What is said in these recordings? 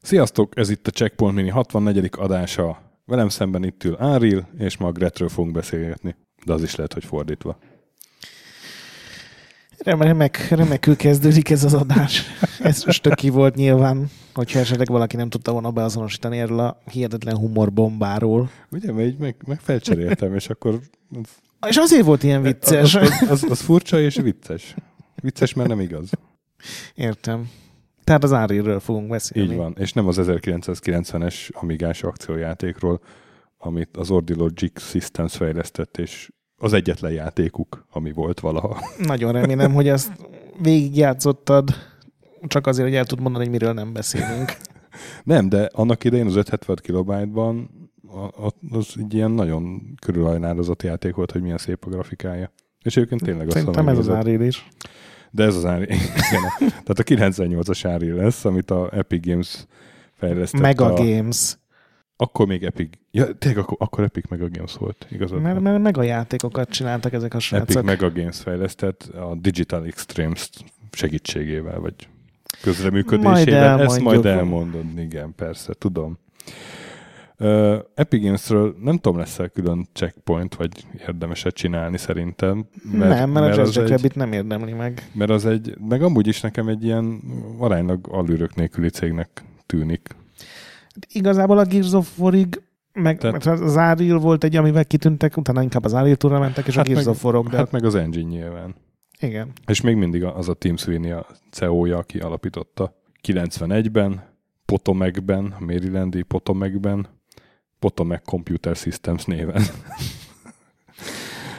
Sziasztok, ez itt a Checkpoint Mini 64. adása. Velem szemben itt ül Áril, és ma a Gretről fogunk beszélgetni. De az is lehet, hogy fordítva. Remek, remekül kezdődik ez az adás. Ez most töki volt nyilván, hogyha esetleg valaki nem tudta volna beazonosítani erről a hihetetlen humorbombáról. Ugye, mert így meg, meg felcseréltem, és akkor... És azért volt ilyen vicces. Az, az, az, az furcsa és vicces. Vicces, mert nem igaz. Értem. Tehát az Árilről fogunk beszélni. Így van, és nem az 1990-es Amigás akciójátékról, amit az Ordilogic Systems fejlesztett, és az egyetlen játékuk, ami volt valaha. Nagyon remélem, hogy ezt végigjátszottad, csak azért, hogy el tud mondani, hogy miről nem beszélünk. Nem, de annak idején az 576 kilobájtban az egy ilyen nagyon körülajnározott játék volt, hogy milyen szép a grafikája. És egyébként tényleg azt Szerintem ez az Áril is. De ez az Áril. Tehát a 98-as Áril lesz, amit a Epic Games fejlesztett. Mega a... Games. Akkor még Epic. Ja, tényleg akkor, akkor Epic Mega Games volt, igazad? Mert, mert mega játékokat csináltak ezek a srácok. Epic Mega Games fejlesztett a Digital Extremes segítségével, vagy közreműködésével. Majd Ezt majd elmondod, igen, persze, tudom. Uh, Epic Games-ről nem tudom, lesz-e külön checkpoint, vagy érdemeset csinálni szerintem. Mert, nem, mert, mert a Jazz Rabbit nem érdemli meg. Mert az egy, meg amúgy is nekem egy ilyen aránylag alűrök nélküli cégnek tűnik. Igazából a Gears of War-ig meg, Tehát, az Áril volt egy, amivel kitűntek, utána inkább az Áril túra mentek, és hát a Gears meg, of War-ok. De... Hát meg az engine nyilván. Igen. És még mindig az a Team Sweeney a CEO-ja, aki alapította 91-ben, Potomacben, Marylandi Potomacben, Potomac Computer Systems néven.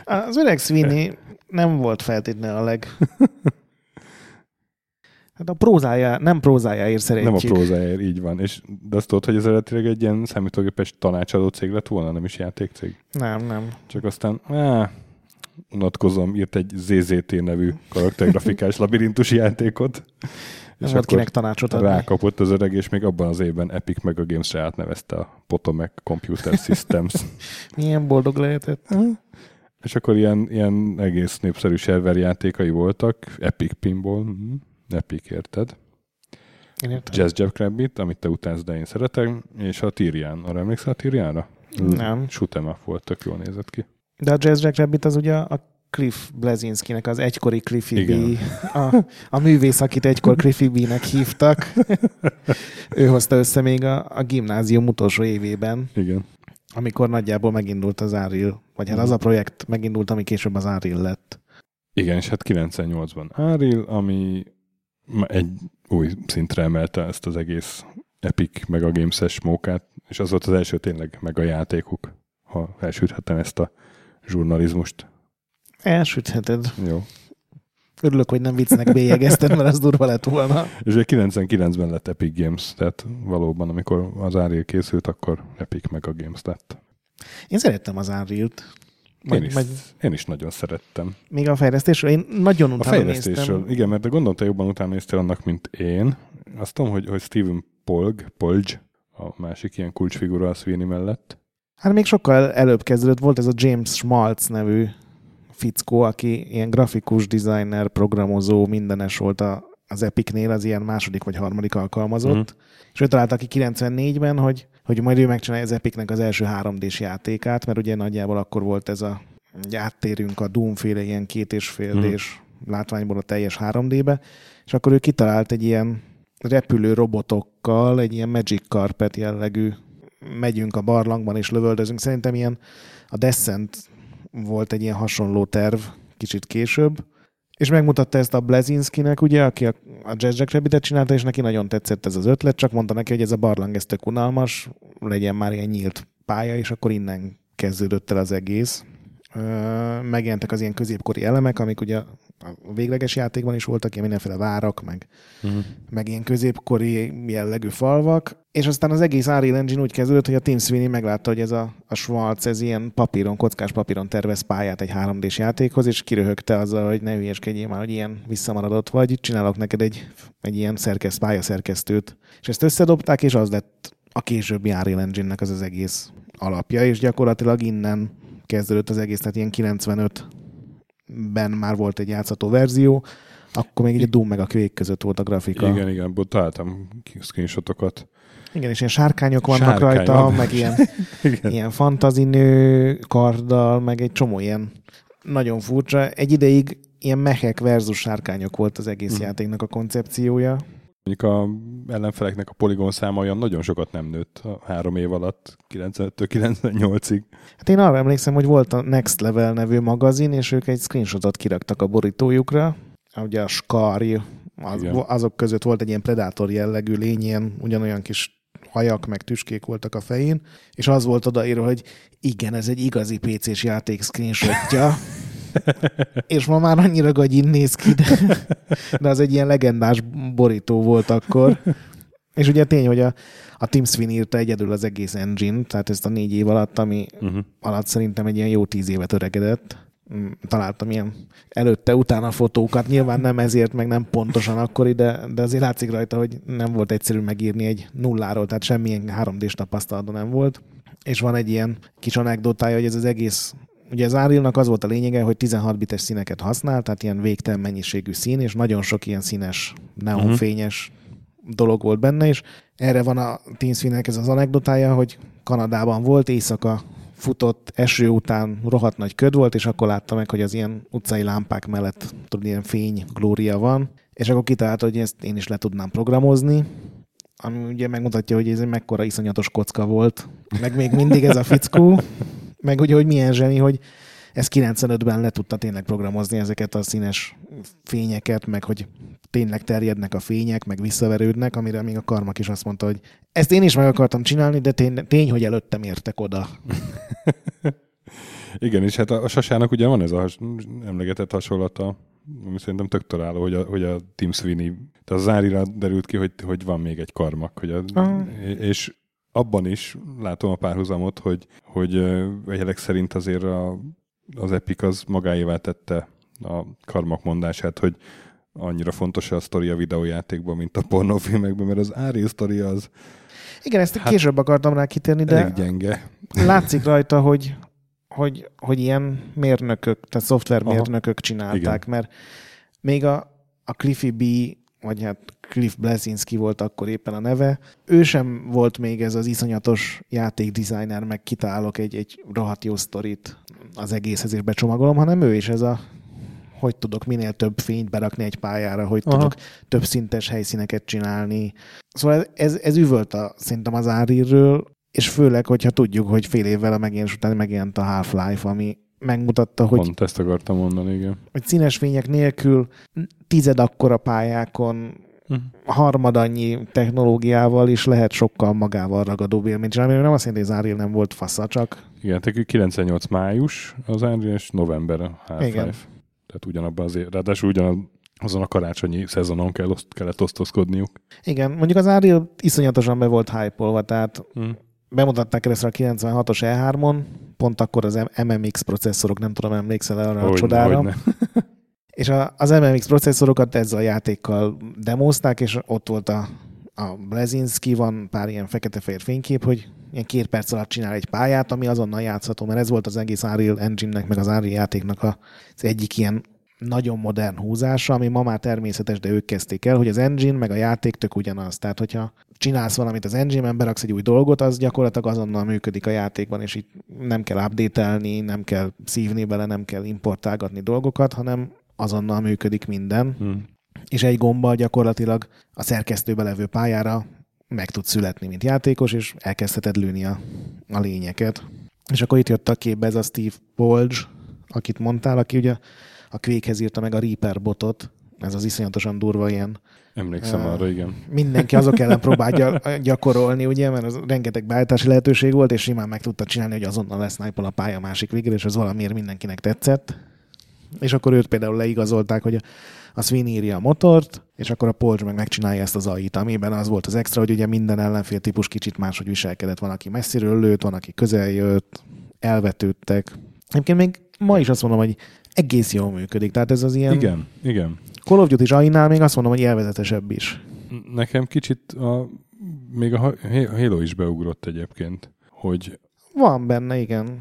Az öreg Sweeney nem volt feltétlenül a leg... Hát a prózája, nem prózájáért szeretjük. Nem a prózájáért, így van. És de azt tudod, hogy ez eredetileg egy ilyen számítógépes tanácsadó cég lett volna, nem is játékcég? Nem, nem. Csak aztán, áh, unatkozom, írt egy ZZT nevű karaktergrafikás labirintus játékot. És akkor kinek tanácsot adni. Rákapott az öreg, és még abban az évben Epic meg a Games-re átnevezte a Potomac Computer Systems. Milyen boldog lehetett. és akkor ilyen, ilyen egész népszerű server játékai voltak, Epic Pinball, hm, Epic érted? Én értem. Jazz Jack Rabbit, amit te utánsz, de én szeretem, és a Tyrian. Arra emlékszel a Tyrianra? Nem. Shoot'em volt, tök jól nézett ki. De a Jazz Jack Rabbit az ugye a Cliff Blazinskinek, az egykori Cliffy B, a, a művész, akit egykor Cliffy B-nek hívtak. ő hozta össze még a, a gimnázium utolsó évében. Igen. Amikor nagyjából megindult az Áril, vagy hát az a projekt megindult, ami később az Áril lett. Igen, és hát 98-ban Áril, ami egy új szintre emelte ezt az egész Epic meg a Games-es mókát, és az volt az első tényleg meg a játékuk, ha elsüthetem ezt a zsurnalizmust. Elsütheted. Jó. Örülök, hogy nem viccnek bélyegezted, mert az durva lett volna. És ugye 99-ben lett Epic Games, tehát valóban, amikor az Unreal készült, akkor Epic meg a Games lett. Én szerettem az Unreal-t. Én is, majd, én is nagyon szerettem. Még a fejlesztésről? Én nagyon utána A fejlesztésről, néztem. igen, mert gondolom, te jobban utána néztél annak, mint én. Azt tudom, hogy, hogy Steven Polg, Polge, a másik ilyen kulcsfigura a Sweeney mellett. Hát még sokkal előbb kezdődött, volt ez a James Schmaltz nevű fickó, aki ilyen grafikus designer, programozó, mindenes volt a, az Epicnél, az ilyen második vagy harmadik alkalmazott. Mm. És ő találta ki 94-ben, hogy, hogy majd ő megcsinálja az Epicnek az első 3D-s játékát, mert ugye nagyjából akkor volt ez a, hogy áttérünk a Doom-féle ilyen két és fél mm. látványból a teljes 3D-be, és akkor ő kitalált egy ilyen repülő robotokkal, egy ilyen Magic Carpet jellegű megyünk a barlangban és lövöldözünk. Szerintem ilyen a Descent volt egy ilyen hasonló terv kicsit később, és megmutatta ezt a Blazinskinek, ugye, aki a, a Jazz Jack Rabbit-et csinálta, és neki nagyon tetszett ez az ötlet, csak mondta neki, hogy ez a barlang, ez tök unalmas, legyen már ilyen nyílt pálya, és akkor innen kezdődött el az egész. Megjelentek az ilyen középkori elemek, amik ugye a végleges játékban is voltak ilyen mindenféle várak, meg, uh-huh. meg ilyen középkori jellegű falvak, és aztán az egész Unreal Engine úgy kezdődött, hogy a Tim Sweeney meglátta, hogy ez a, a Schwarz, ez ilyen papíron, kockás papíron tervez pályát egy 3D-s játékhoz, és kiröhögte azzal, hogy ne hülyeskedjél már, hogy ilyen visszamaradott vagy, csinálok neked egy, egy ilyen szerkeszt, pályaszerkesztőt. És ezt összedobták, és az lett a későbbi Unreal Engine-nek az az egész alapja, és gyakorlatilag innen kezdődött az egész, tehát ilyen 95-ben már volt egy játszható verzió, akkor még egy a Doom meg a Quake között volt a grafika. Igen, igen, találtam screenshotokat. Igen, és ilyen sárkányok vannak Sárkány rajta, van. meg ilyen, ilyen fantazinő karddal, meg egy csomó ilyen nagyon furcsa. Egy ideig ilyen mehek versus sárkányok volt az egész Mhm. játéknak a koncepciója. Mondjuk a ellenfeleknek a poligon száma olyan nagyon sokat nem nőtt a három év alatt, 95-től 98-ig. Hát én arra emlékszem, hogy volt a Next Level nevű magazin, és ők egy screenshotot kiraktak a borítójukra. Ugye a Skarj, az, Igen. azok között volt egy ilyen predátor jellegű lény, ilyen ugyanolyan kis hajak, meg tüskék voltak a fején, és az volt odaírva, hogy igen, ez egy igazi PC-s játék screenshotja, és ma már annyira gagyin néz ki, de, de az egy ilyen legendás borító volt akkor. És ugye tény, hogy a, a Tim Sweeney írta egyedül az egész engine, tehát ezt a négy év alatt, ami Uh-huh. alatt szerintem egy ilyen jó tíz évet öregedett. Mm, Találtam ilyen előtte-utána fotókat, nyilván nem ezért, meg nem pontosan akkori, de, de azért látszik rajta, hogy nem volt egyszerű megírni egy nulláról, tehát semmilyen 3D-s tapasztalata nem volt. És van egy ilyen kis anekdotája, hogy ez az egész Ugye az Unreal-nak az volt a lényege, hogy 16 bites színeket használ, tehát ilyen végtelen mennyiségű szín, és nagyon sok ilyen színes, neonfényes dolog volt benne, és erre van a Team Sweeney-nek ez az anekdotája, hogy Kanadában volt, éjszaka futott, eső után rohadt nagy köd volt, és akkor látta meg, hogy az ilyen utcai lámpák mellett tudod, ilyen fény, glória van, és akkor kitalálta, hogy ezt én is le tudnám programozni, ami ugye megmutatja, hogy ez egy mekkora iszonyatos kocka volt, meg még mindig ez a fickó, meg ugye, hogy milyen zseni, hogy ez 95-ben le tudta tényleg programozni ezeket a színes fényeket, meg hogy tényleg terjednek a fények, meg visszaverődnek, amire még a karmak is azt mondta, hogy ezt én is meg akartam csinálni, de tény, tény hogy előttem értek oda. Igen, és hát a, a sasának ugye van ez a has, emlegetett hasonlata, ami szerintem tök találó, hogy a, hogy a Tim Sweeney, tehát az Árira derült ki, hogy, hogy van még egy karmak, hogy a, Aha. és abban is látom a párhuzamot, hogy, hogy egyelek szerint azért a, az Epic az magáévá tette a karmak mondását, hogy annyira fontos a sztori a videójátékban, mint a pornófilmekben, mert az Áril sztori az Igen, ezt Hát- később akartam rá kitérni, elég de gyenge. látszik rajta, hogy, hogy, hogy ilyen mérnökök, tehát szoftvermérnökök csinálták, Igen. mert még a, a Cliffy B, vagy hát Cliff Blesinski volt akkor éppen a neve, ő sem volt még ez az iszonyatos játékdesigner, meg kitálok egy, egy rohadt jó sztorit az egészhez és becsomagolom, hanem ő is ez a hogy tudok minél több fényt berakni egy pályára, hogy Aha. Tudok több szintes helyszíneket csinálni. Szóval ez, ez, ez üvölt a, szerintem az Árirről, és főleg, hogyha tudjuk, hogy fél évvel a megjelenés után megjelent a Half-Life, ami megmutatta, hogy, Pont ezt akartam mondani, igen. hogy színes fények nélkül tized akkora pályákon Mhm. harmad annyi technológiával is lehet sokkal magával ragadóbb élményt csinálni. Nem azt jelenti, hogy az Áril nem volt fasza, csak Igen, tehát 98 május az Unreal, és november a Half-Life. Igen. Tehát ugyanabban az, ráadásul ugyan azon a karácsonyi szezonon kell, oszt, kellett osztozkodniuk. igen, mondjuk az Áril iszonyatosan be volt hype tehát Mm. bemutatták először a 96-os E3-on, pont akkor az MMX processzorok, nem tudom, emlékszel arra a Hogyne, csodára. hogyne. És a, az MMX processzorokat ezzel a játékkal demozták, és ott volt a, a Blazinski, van pár ilyen fekete-fehér fénykép, hogy ilyen két perc alatt csinál egy pályát, ami azonnal játszható, mert ez volt az egész Unreal Engine-nek, meg az Unreal játéknak az egyik ilyen nagyon modern húzása, ami ma már természetes, de ők kezdték el, hogy az engine meg a játék tök ugyanaz. Tehát, hogyha csinálsz valamit az engine-ben, beraksz egy új dolgot, az gyakorlatilag azonnal működik a játékban, és itt nem kell update nem kell szívni bele, nem kell importálgatni dolgokat, hanem azonnal működik minden, Mm. és egy gomba gyakorlatilag a szerkesztőbe levő pályára meg tud születni, mint játékos, és elkezdheted lőni a, a lényeket. És akkor itt jött a képbe ez a Steve Bolge, akit mondtál, aki ugye a Quake-hez írta meg a Reaper botot, ez az iszonyatosan durva ilyen. Emlékszem Ah. arra, igen. Mindenki azok ellen próbál gy- gyakorolni, ugye, mert az rengeteg beállítási lehetőség volt, és simán meg tudta csinálni, hogy azonnal lesz a pálya másik végére, és az valamiért mindenkinek tetszett. És akkor őt például leigazolták, hogy a, Sweeney írja a motort, és akkor a Polge meg megcsinálja ezt az AI-t, amiben az volt az extra, hogy ugye minden ellenfél típus kicsit máshogy viselkedett. Van, aki messziről lőtt, van, aki közel jött, elvetődtek. Egyébként még ma is azt mondom, hogy egész jól működik. Tehát ez az ilyen Igen, igen. Call of Duty AI-nál még azt mondom, hogy élvezetesebb is. Nekem kicsit a, még a Halo is beugrott egyébként, hogy Van benne, igen.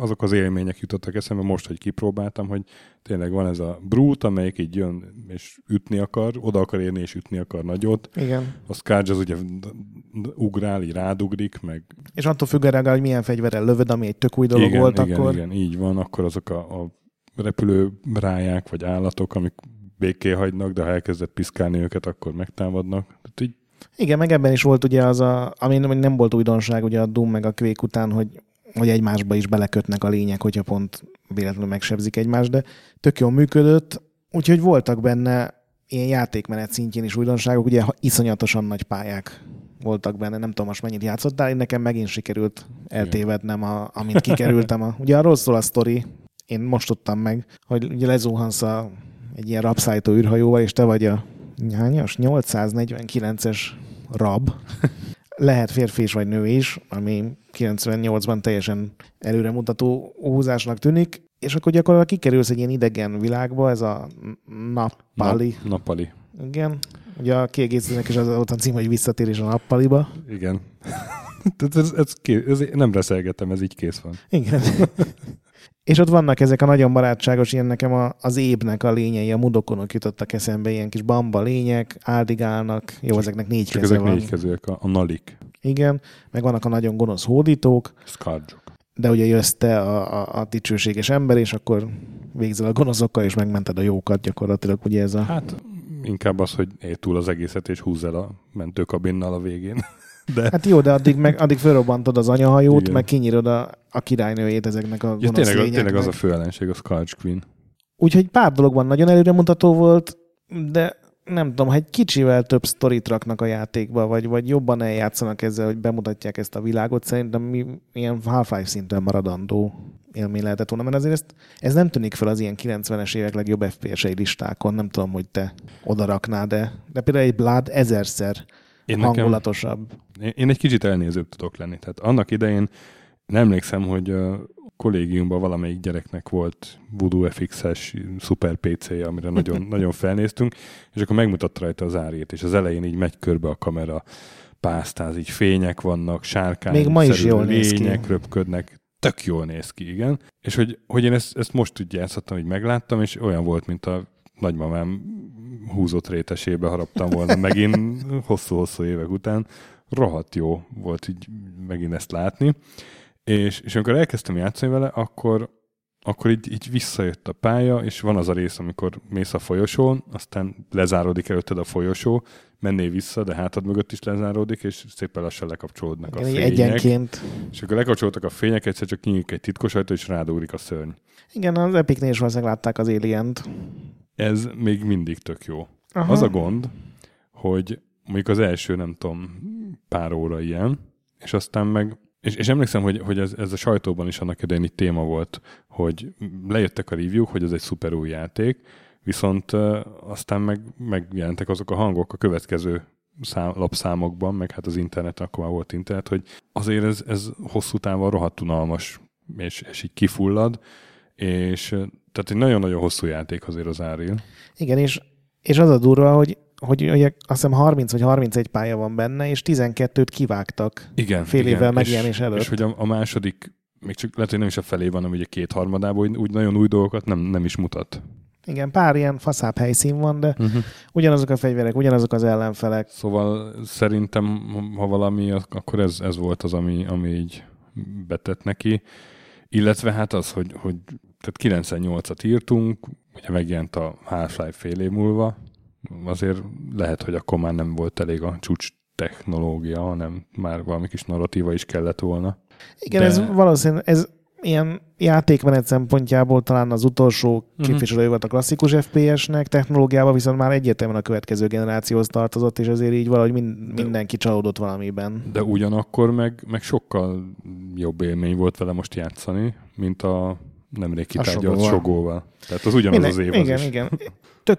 Azok az élmények jutottak eszembe most, hogy kipróbáltam, hogy tényleg van ez a brute, amelyik így jön és ütni akar, oda akar érni és ütni akar nagyot. Igen. A Scourge az ugye ugrál, így rádugrik, meg... És attól függően, hogy milyen fegyverrel lövöd, ami egy tök új dolog igen, volt igen, akkor. Igen, így van, akkor azok a, a repülő ráják, vagy állatok, amik béké hagynak, de ha elkezdett piszkálni őket, akkor megtámadnak. Tehát így igen, meg ebben is volt ugye az a, ami nem volt újdonság ugye a Doom meg a Quake után, hogy, hogy egymásba is belekötnek a lények, hogyha pont véletlenül megsebzik egymást, de tök jól működött, úgyhogy voltak benne ilyen játékmenet szintjén is újdonságok, ugye iszonyatosan nagy pályák voltak benne, nem tudom most mennyit játszottál, én nekem megint sikerült eltévednem, a, amint kikerültem. A, ugye arról szól a sztori, én most tudtam meg, hogy ugye lezuhansz a, egy ilyen rabszájtó űrhajóval, és te vagy a hányas? 849-es rab. Lehet férfi is vagy nő is, ami 98-ban teljesen előremutató húzásnak tűnik, és akkor gyakorlatilag kikerülsz egy ilyen idegen világba, ez a nappali. Na, nappali. Igen. Ugye a kiegészítőnek is az volt a cím, hogy visszatérés a nappaliba. Igen. ez, ez, ez, ez, nem reszelgetem, ez így kész van. Igen. És ott vannak ezek a nagyon barátságos, ilyen nekem a, az ébnek a lényei, a mudokonok jutottak eszembe, ilyen kis bamba lények, áldigálnak, jó, ezeknek négy Csak keze ezek van. négy kezűek, a, a nalik. Igen, meg vannak a nagyon gonosz hódítók, Scarjuk. de ugye jössz te a, a, a dicsőséges ember, és akkor végzel a gonoszokkal, és megmented a jókat gyakorlatilag, ugye ez a... Hát inkább az, hogy ér túl az egészet, és húzz el a mentőkabinnal a végén. De... Hát jó, de addig, meg, addig fölrobbantod az anyahajót, Igen. meg kinyírod a, a királynőjét ezeknek a Ja, tényleg, lényeknek. tényleg az a fő ellenség, a Scourge Queen. Úgyhogy pár dologban nagyon előremutató volt, de nem tudom, ha egy kicsivel több sztorit raknak a játékba, vagy, vagy jobban eljátszanak ezzel, hogy bemutatják ezt a világot, szerintem mi ilyen Half-Life szinten maradandó élmény lehetett volna, mert azért ezt, ez nem tűnik fel az ilyen 90-es évek legjobb FPS-ei listákon, nem tudom, hogy te oda raknád, de, de például egy Blood ezerszer Én nekem, hangulatosabb. én- én egy kicsit elnézőbb tudok lenni. Tehát annak idején nem emlékszem, hogy a kollégiumban valamelyik gyereknek volt Voodoo FX-es szuper PC-je, amire nagyon, nagyon felnéztünk, és akkor megmutatta rajta az árét, és az elején így megy körbe a kamera pásztáz, így fények vannak, sárkány, Még ma is jól lények röpködnek, tök jól néz ki, igen. És hogy, hogy én ezt, ezt most úgy játszottam, hogy megláttam, és olyan volt, mint a nagymamám húzott rétesébe haraptam volna megint hosszú-hosszú évek után. Rohadt jó volt így megint ezt látni. És, és amikor elkezdtem játszani vele, akkor, akkor így, így visszajött a pálya, és van az a rész, amikor mész a folyosón, aztán lezáródik előtted a folyosó, mennél vissza, de hátad mögött is lezáródik, és szépen lassan lekapcsolódnak a Igen, így fények. egyenként. És akkor lekapcsoltak a fények, egyszer csak nyílik egy titkos ajtó, és rádugrik a szörny. Igen, az Epicnél is valószínűleg látták az alien Ez még mindig tök jó. Aha. Az a gond, hogy mondjuk az első, nem tudom, pár óra ilyen, és aztán meg, és, és emlékszem, hogy, hogy ez, ez a sajtóban is annak idején itt téma volt, hogy lejöttek a review hogy ez egy szuper új játék, viszont uh, aztán meg, megjelentek azok a hangok a következő szám, lapszámokban, meg hát az interneten, akkor már volt internet, hogy azért ez, ez hosszú távon rohadt unalmas, és, és így kifullad, és tehát egy nagyon-nagyon hosszú játék azért az Áril. Igen, és, és az a durva, hogy, hogy ugye azt hiszem 30 vagy 31 pálya van benne, és 12-t kivágtak. Igen. Fél igen. évvel megjelenés előtt. És hogy a, a második, még csak lehet, hogy nem is a felé van, hanem ugye két harmadában, úgy, úgy nagyon új dolgokat nem, nem is mutat. Igen, pár ilyen faszább helyszín van, de Uh-huh. ugyanazok a fegyverek, ugyanazok az ellenfelek. Szóval szerintem, ha valami, akkor ez, ez volt az, ami, ami így betett neki. Illetve hát az, hogy, hogy tehát 98-at írtunk, ugye megjelent a Half-Life fél év múlva, azért lehet, hogy akkor már nem volt elég a csúcs technológia, hanem már valami kis narratíva is kellett volna. Igen, De- ez valószínűleg, ez ilyen játékmenet szempontjából talán az utolsó képviselő volt a klasszikus FPS-nek, technológiában viszont már egyértelműen a következő generációhoz tartozott, és azért így valahogy mind, mindenki csalódott valamiben. De ugyanakkor meg, meg sokkal jobb élmény volt vele most játszani, mint a nemrég kitárgyalt Sogóval. Sogóval. Tehát az ugyanaz az év az igen, is. igen. Tök,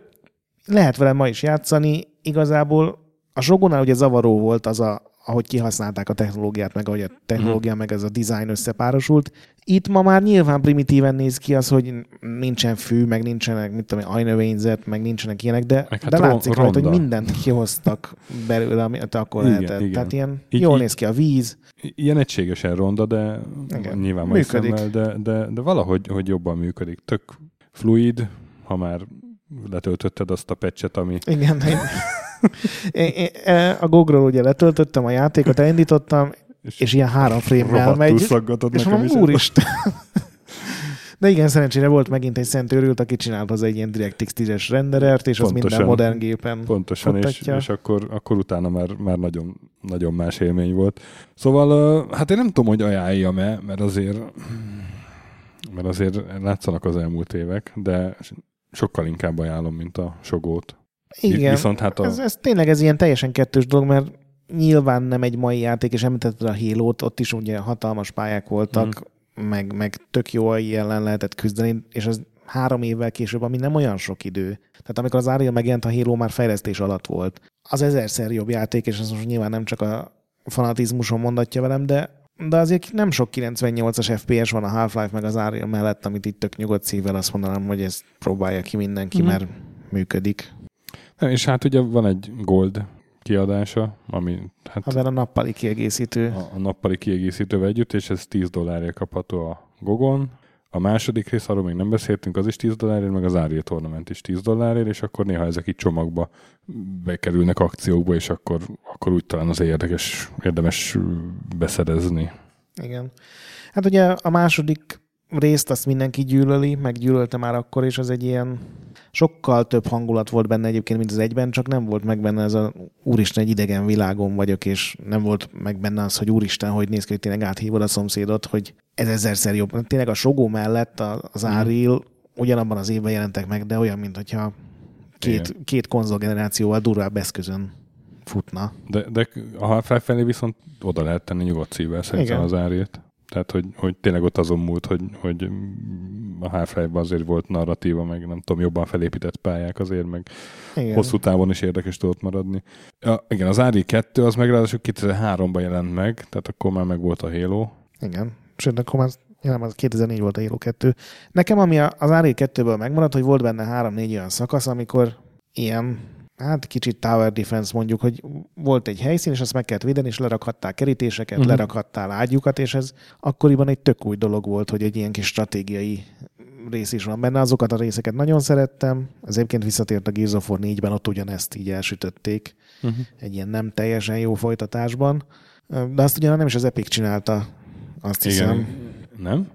lehet vele ma is játszani, igazából a Shogunál ugye zavaró volt az a, ahogy kihasználták a technológiát, meg ahogy a technológia, mm. meg ez a design összepárosult. Itt ma már nyilván primitíven néz ki az, hogy nincsen fű, meg nincsenek, mit tudom, ajnövényzet, meg nincsenek ilyenek, de, meg hát de látszik rajta, hogy mindent kihoztak belőle, amit akkor igen, lehetett. Igen. Tehát ilyen így, jól néz ki a víz. Ilyen egységesen ronda, de igen. nyilván majd szemmel, de, de, de valahogy hogy jobban működik. Tök fluid, ha már letöltötted azt a pecset, ami... Igen, én, én, e, a Google-ról ugye letöltöttem a játékot, elindítottam, és, és ilyen három frame-mel megy. És mondom, úristen. De igen, szerencsére volt megint egy szent őrült, aki csinált hozzá egy ilyen DirectX 10-es renderert, és pontosan, az minden modern gépen Pontosan, és, és, akkor, akkor utána már, már nagyon, nagyon más élmény volt. Szóval, hát én nem tudom, hogy ajánljam-e, mert azért mert azért látszanak az elmúlt évek, de sokkal inkább ajánlom, mint a sogót. Igen, Viszont hát a... ez, ez tényleg ez ilyen teljesen kettős dolog, mert nyilván nem egy mai játék, és említetted a halo ott is ugye hatalmas pályák voltak, mm. meg, meg tök jó ellen lehetett küzdeni, és az három évvel később, ami nem olyan sok idő. Tehát amikor az Ariel megjelent, a Halo már fejlesztés alatt volt. Az ezerszer jobb játék, és ez most nyilván nem csak a fanatizmuson mondatja velem, de de azért nem sok 98-as FPS van a Half-Life meg az Ariel mellett, amit itt tök nyugodt szívvel azt mondanám, hogy ezt próbálja ki mindenki, mm. mert működik. És hát ugye van egy Gold kiadása, ami... Hát Abban a nappali kiegészítő. A, a nappali kiegészítővel együtt, és ez 10 dollárért kapható a Gogon. A második rész, arról még nem beszéltünk, az is 10 dollárért, meg az Ariel Tournament is 10 dollárért, és akkor néha ezek itt csomagba bekerülnek akciókba, és akkor, akkor úgy talán az érdekes, érdemes beszerezni. Igen. Hát ugye a második részt azt mindenki gyűlöli, meg gyűlölte már akkor, és az egy ilyen sokkal több hangulat volt benne egyébként, mint az egyben, csak nem volt meg benne ez a úristen, egy idegen világon vagyok, és nem volt meg benne az, hogy úristen, hogy néz ki, hogy tényleg áthívod a szomszédot, hogy ez ezerszer jobb. Tényleg a Sogó mellett az Áril mm. ugyanabban az évben jelentek meg, de olyan, mint hogyha két, két konzolgenerációval durvább eszközön futna. De, de a Half-Life felé viszont oda lehet tenni nyugodt szívvel szerintem Igen. az árét. Tehát, hogy, hogy tényleg ott azon múlt, hogy, hogy a half azért volt narratíva, meg nem tudom, jobban felépített pályák azért, meg igen. hosszú távon is érdekes tudott maradni. Ja, igen, az Ári 2 az meg ráadásul 2003-ban jelent meg, tehát akkor már meg volt a Halo. Igen, sőt, akkor már nem, az 2004 volt a Halo 2. Nekem, ami az Ári 2-ből megmaradt, hogy volt benne 3-4 olyan szakasz, amikor ilyen hát kicsit tower defense mondjuk, hogy volt egy helyszín, és azt meg kellett védeni, és lerakhattál kerítéseket, uh-huh. lerakhattál ágyukat, és ez akkoriban egy tök új dolog volt, hogy egy ilyen kis stratégiai rész is van benne. Azokat a részeket nagyon szerettem. Ez egyébként visszatért a Gears of War 4-ben, ott ugyanezt így elsütötték. Uh-huh. Egy ilyen nem teljesen jó folytatásban. De azt ugyan nem is az Epic csinálta, azt Igen. hiszem. Nem?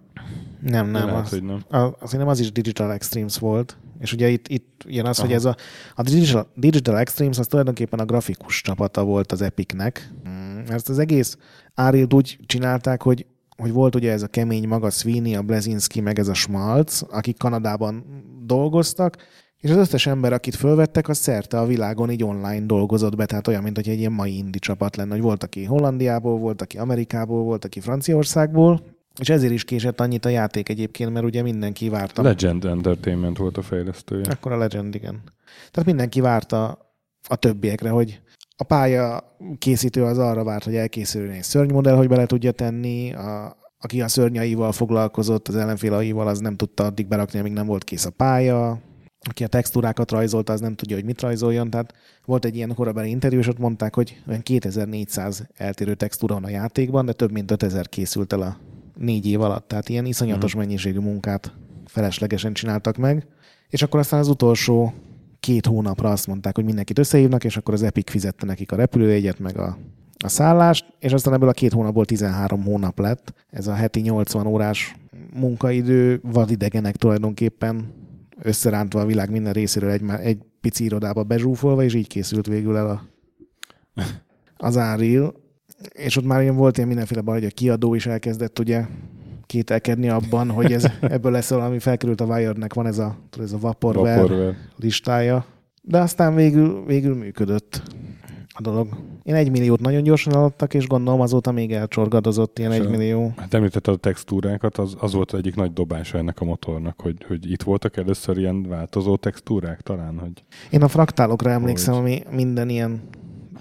Nem, nem. Lehet, az, hogy nem. Az, azt hiszem az is Digital Extremes volt. És ugye itt, itt jön az, Aha. hogy ez a, a Digital, Digital Extremes az tulajdonképpen a grafikus csapata volt az Epicnek. Mm, ezt az egész Arild úgy csinálták, hogy hogy volt ugye ez a kemény maga Sweeney, a Blezinski, meg ez a Schmalz, akik Kanadában dolgoztak, és az összes ember, akit fölvettek, az szerte a világon így online dolgozott be, tehát olyan, mint hogy egy ilyen mai indi csapat lenne, hogy volt, aki Hollandiából, volt, aki Amerikából, volt, aki Franciaországból, és ezért is késett annyit a játék egyébként, mert ugye mindenki várta. Legend Entertainment volt a fejlesztője. Akkor a Legend, igen. Tehát mindenki várta a többiekre, hogy a pálya készítő az arra várt, hogy elkészüljön egy szörnymodell, hogy bele tudja tenni, a, aki a szörnyaival foglalkozott, az ellenfélaival, az nem tudta addig berakni, amíg nem volt kész a pálya, aki a textúrákat rajzolta, az nem tudja, hogy mit rajzoljon. Tehát volt egy ilyen korabeli interjú, és ott mondták, hogy olyan 2400 eltérő textúra van a játékban, de több mint 5000 készült el a négy év alatt. Tehát ilyen iszonyatos uh-huh. mennyiségű munkát feleslegesen csináltak meg. És akkor aztán az utolsó két hónapra azt mondták, hogy mindenkit összehívnak, és akkor az Epic fizette nekik a repülőjegyet, meg a, a szállást, és aztán ebből a két hónapból 13 hónap lett. Ez a heti 80 órás munkaidő vadidegenek tulajdonképpen összerántva a világ minden részéről egy, egy pici irodába bezsúfolva, és így készült végül el a, az Unreal és ott már ilyen volt ilyen mindenféle baj, hogy a kiadó is elkezdett ugye kételkedni abban, hogy ez, ebből lesz valami, felkerült a Wired-nek, van ez a, ez a Vaporware, Vaporware listája, de aztán végül, végül működött a dolog. Én egy milliót nagyon gyorsan eladtak, és gondolom azóta még elcsorgadozott ilyen egy millió. Hát említetted a textúrákat, az, az volt egyik nagy dobása ennek a motornak, hogy, hogy itt voltak először ilyen változó textúrák talán, hogy... Én a fraktálokra emlékszem, hogy... ami minden ilyen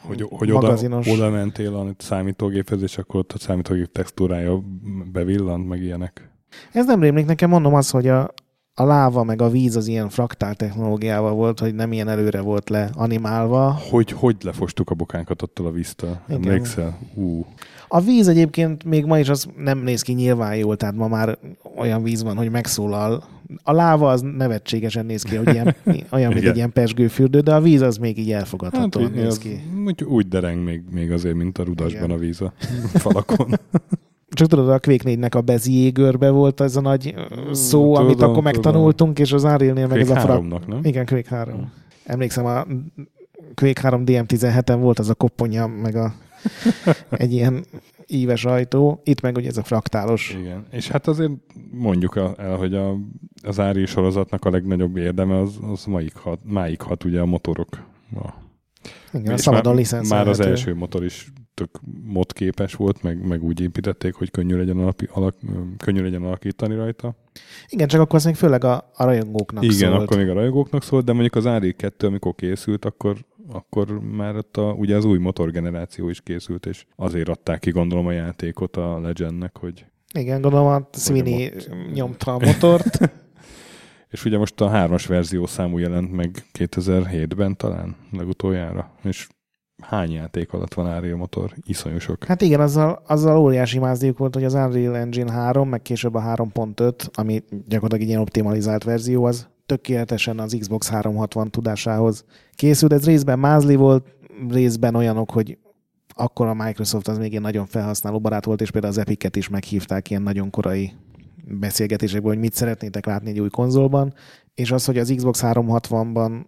hogy, hogy oda, magazinos. oda mentél a számítógéphez, és akkor ott a számítógép textúrája bevillant, meg ilyenek. Ez nem rémlik, nekem mondom az, hogy a, a láva meg a víz az ilyen fraktál technológiával volt, hogy nem ilyen előre volt le animálva. Hogy, hogy lefostuk a bokánkat attól a víztől? Igen. Emlékszel? Ú, A víz egyébként még ma is az nem néz ki nyilván jól, tehát ma már olyan víz van, hogy megszólal. A láva az nevetségesen néz ki, hogy ilyen, olyan, mint egy ilyen pesgőfürdő, de a víz az még így elfogadhatóan hát, néz ki. úgy, úgy dereng még, még azért, mint a rudasban Igen. a víz a falakon. Csak tudod, a Quake 4-nek a Beziégörbe volt ez a nagy szó, Tudom, amit akkor tudom. megtanultunk, és az Unreal-nél meg ez a Quake fra... 3-nak, nem? Igen, Quake 3. Emlékszem, a Quake 3 DM17-en volt az a kopponya, meg a, egy ilyen íves ajtó. Itt meg ugye ez a fraktálos. Igen. És hát azért mondjuk el, hogy a, az Ári sorozatnak a legnagyobb érdeme az, az máig, hat, máig hat ugye a motorok. A, Igen, a és szabadon már, már az első motor is tök modképes volt, meg, meg úgy építették, hogy könnyű legyen, alapi, alak, könnyű legyen alakítani rajta. Igen, csak akkor az még főleg a, a rajongóknak Igen, szólt. akkor még a rajongóknak szólt, de mondjuk az Ári 2, amikor készült, akkor, akkor már ott a, ugye az új motorgeneráció is készült, és azért adták ki gondolom a játékot a Legendnek, hogy Igen, gondolom a Sweeney mod- nyomta a motort. És ugye most a hármas verzió számú jelent meg 2007-ben talán legutoljára, és hány játék alatt van Unreal motor? Iszonyú sok. Hát igen, azzal, azzal óriási mázdiuk volt, hogy az Unreal Engine 3, meg később a 3.5, ami gyakorlatilag egy ilyen optimalizált verzió, az tökéletesen az Xbox 360 tudásához készült. Ez részben mázli volt, részben olyanok, hogy akkor a Microsoft az még ilyen nagyon felhasználó barát volt, és például az Epic-et is meghívták ilyen nagyon korai beszélgetésekből, hogy mit szeretnétek látni egy új konzolban, és az, hogy az Xbox 360-ban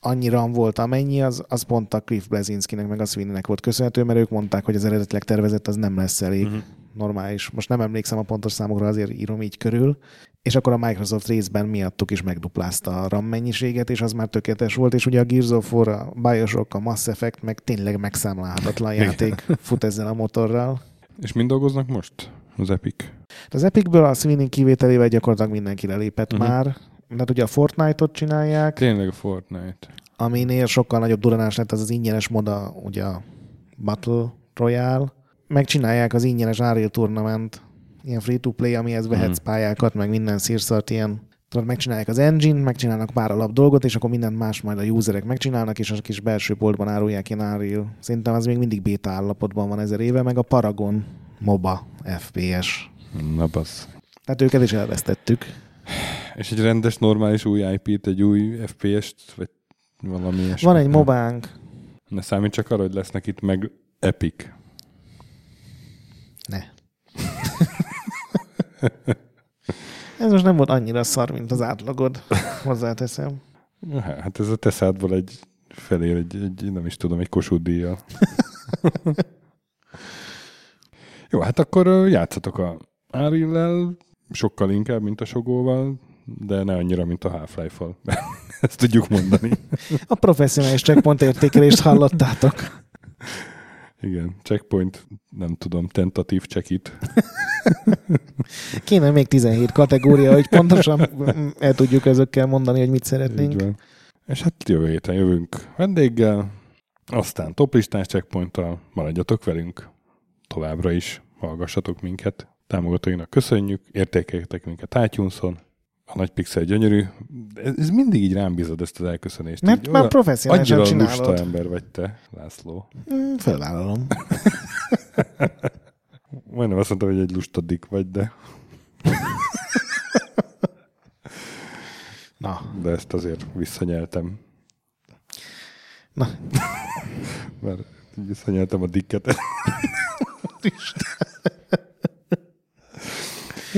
annyi RAM volt, amennyi, az, az pont a Cliff Blazinskinek meg a Sweeneynek volt köszönhető, mert ők mondták, hogy az eredetileg tervezett az nem lesz elég Mhm. normális. Most nem emlékszem a pontos számokra, azért írom így körül. És akkor a Microsoft részben miattuk is megduplázta a RAM mennyiséget, és az már tökéletes volt, és ugye a Gears of War, a Bioshock, a Mass Effect, meg tényleg megszámlálhatatlan játék fut ezzel a motorral. És mind dolgoznak most? Az Epic? De az Epicből a Sweeney kivételével gyakorlatilag mindenki lelépett uh-huh. már. Mert ugye a Fortnite-ot csinálják, Tényleg a Fortnite. aminél sokkal nagyobb duranás lett az az ingyenes moda, ugye a Battle Royale. Megcsinálják az ingyenes Unreal Tournament, ilyen free-to-play, amihez vehetsz Mhm. pályákat, meg minden szírszart ilyen Tudod, megcsinálják az engine, megcsinálnak pár alap dolgot, és akkor mindent más majd a userek megcsinálnak, és a kis belső boltban árulják ilyen Unreal. Szerintem az még mindig beta állapotban van ezer éve, meg a Paragon MOBA FPS. Na basz. Tehát őket is elvesztettük. És egy rendes, normális új IP-t, egy új FPS-t, vagy valami ilyesmi. Van egy mobánk, Ne számít csak arra, hogy lesznek itt meg Epic. Ne. Ez most nem volt annyira szar, mint az átlagod, hozzáteszem. Hát ez a te szádból egy felér, egy, egy, nem is tudom, egy Kossuth díjjal. Jó, hát akkor játszatok a Ariel-lel, sokkal inkább, mint a Sogóval, de ne annyira, mint a Half-Life-val. Ezt tudjuk mondani. A professzionális checkpoint értékelést hallottátok. Igen, checkpoint, nem tudom, tentatív check it. Kéne még 17 kategória, hogy pontosan el tudjuk ezekkel mondani, hogy mit szeretnénk. Így van. És hát jövő héten jövünk vendéggel, aztán toplistás checkpointtal, maradjatok velünk továbbra is, hallgassatok minket. Támogatóinak köszönjük, értékeljetek minket iTunes-on, a nagy pixel gyönyörű. Ez, ez mindig így rám bízod ezt az elköszönést. Mert így, már professzionálisan Annyira lusta csinálod. ember vagy te, László. Mm, Fölvállalom. Majdnem azt mondtam, hogy egy lustadik vagy, de, Na, de ezt azért visszanyeltem. na. Mert visszanyeltem a dikket. Ez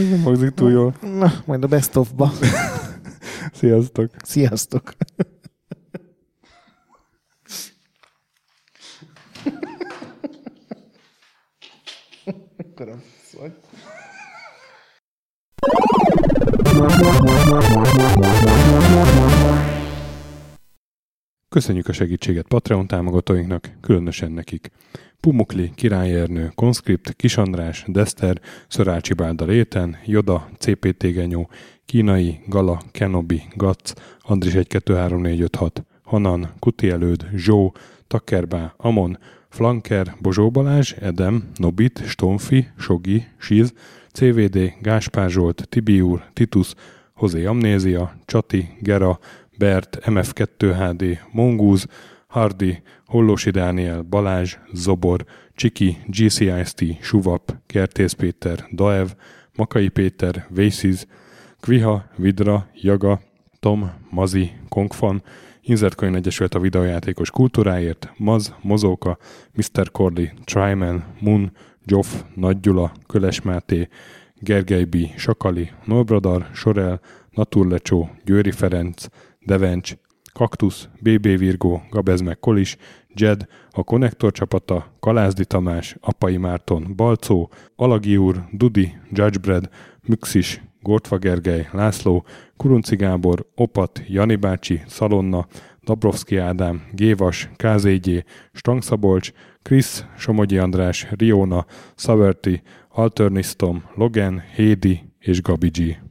nem hangzik túl jól. Na, majd a best of-ba. Sziasztok! Sziasztok! Köszönöm. Szóval. Köszönjük a segítséget Patreon támogatóinknak, különösen nekik. Pumukli, Király Ernő, Conscript, Kisandrás, Dester, Szörácsi Bálda Réten, Joda, CPT Genyó, Kínai, Gala, Kenobi, Gac, Andris 1 2 3 4 5 6, Hanan, Kuti Előd, Zsó, Takkerbá, Amon, Flanker, Bozsó Balázs, Edem, Nobit, Stonfi, Sogi, Siz, CVD, Gáspár Zsolt, Tibiur, Titus, Hozé Amnézia, Csati, Gera, Bert, MF2HD, Mongúz, Hardy, Hollósi Dániel, Balázs, Zobor, Csiki, GCIST, Suvap, Kertész Péter, Daev, Makai Péter, Vésziz, Kviha, Vidra, Jaga, Tom, Mazi, Kongfan, Inzertcoin Egyesült a videójátékos kultúráért, Maz, Mozóka, Mr. Corley, Tryman, Moon, Joff, Nagy Gyula, Köles Máté, Gergely B., Sakali, Nolbradar, Sorel, Naturlecsó, Győri Ferenc, Devencs, Kaktusz, BB Virgó, Gabez Kolis, Jed, a Konnektor csapata, Kalázdi Tamás, Apai Márton, Balcó, Alagi úr, Dudi, Judgebred, Müxis, Gortva Gergely, László, Kurunci Gábor, Opat, Jani bácsi, Szalonna, Dabrowski Ádám, Gévas, KZG, Strangszabolcs, Krisz, Somogyi András, Riona, Szaverti, Alternisztom, Logan, Hédi és Gabi G.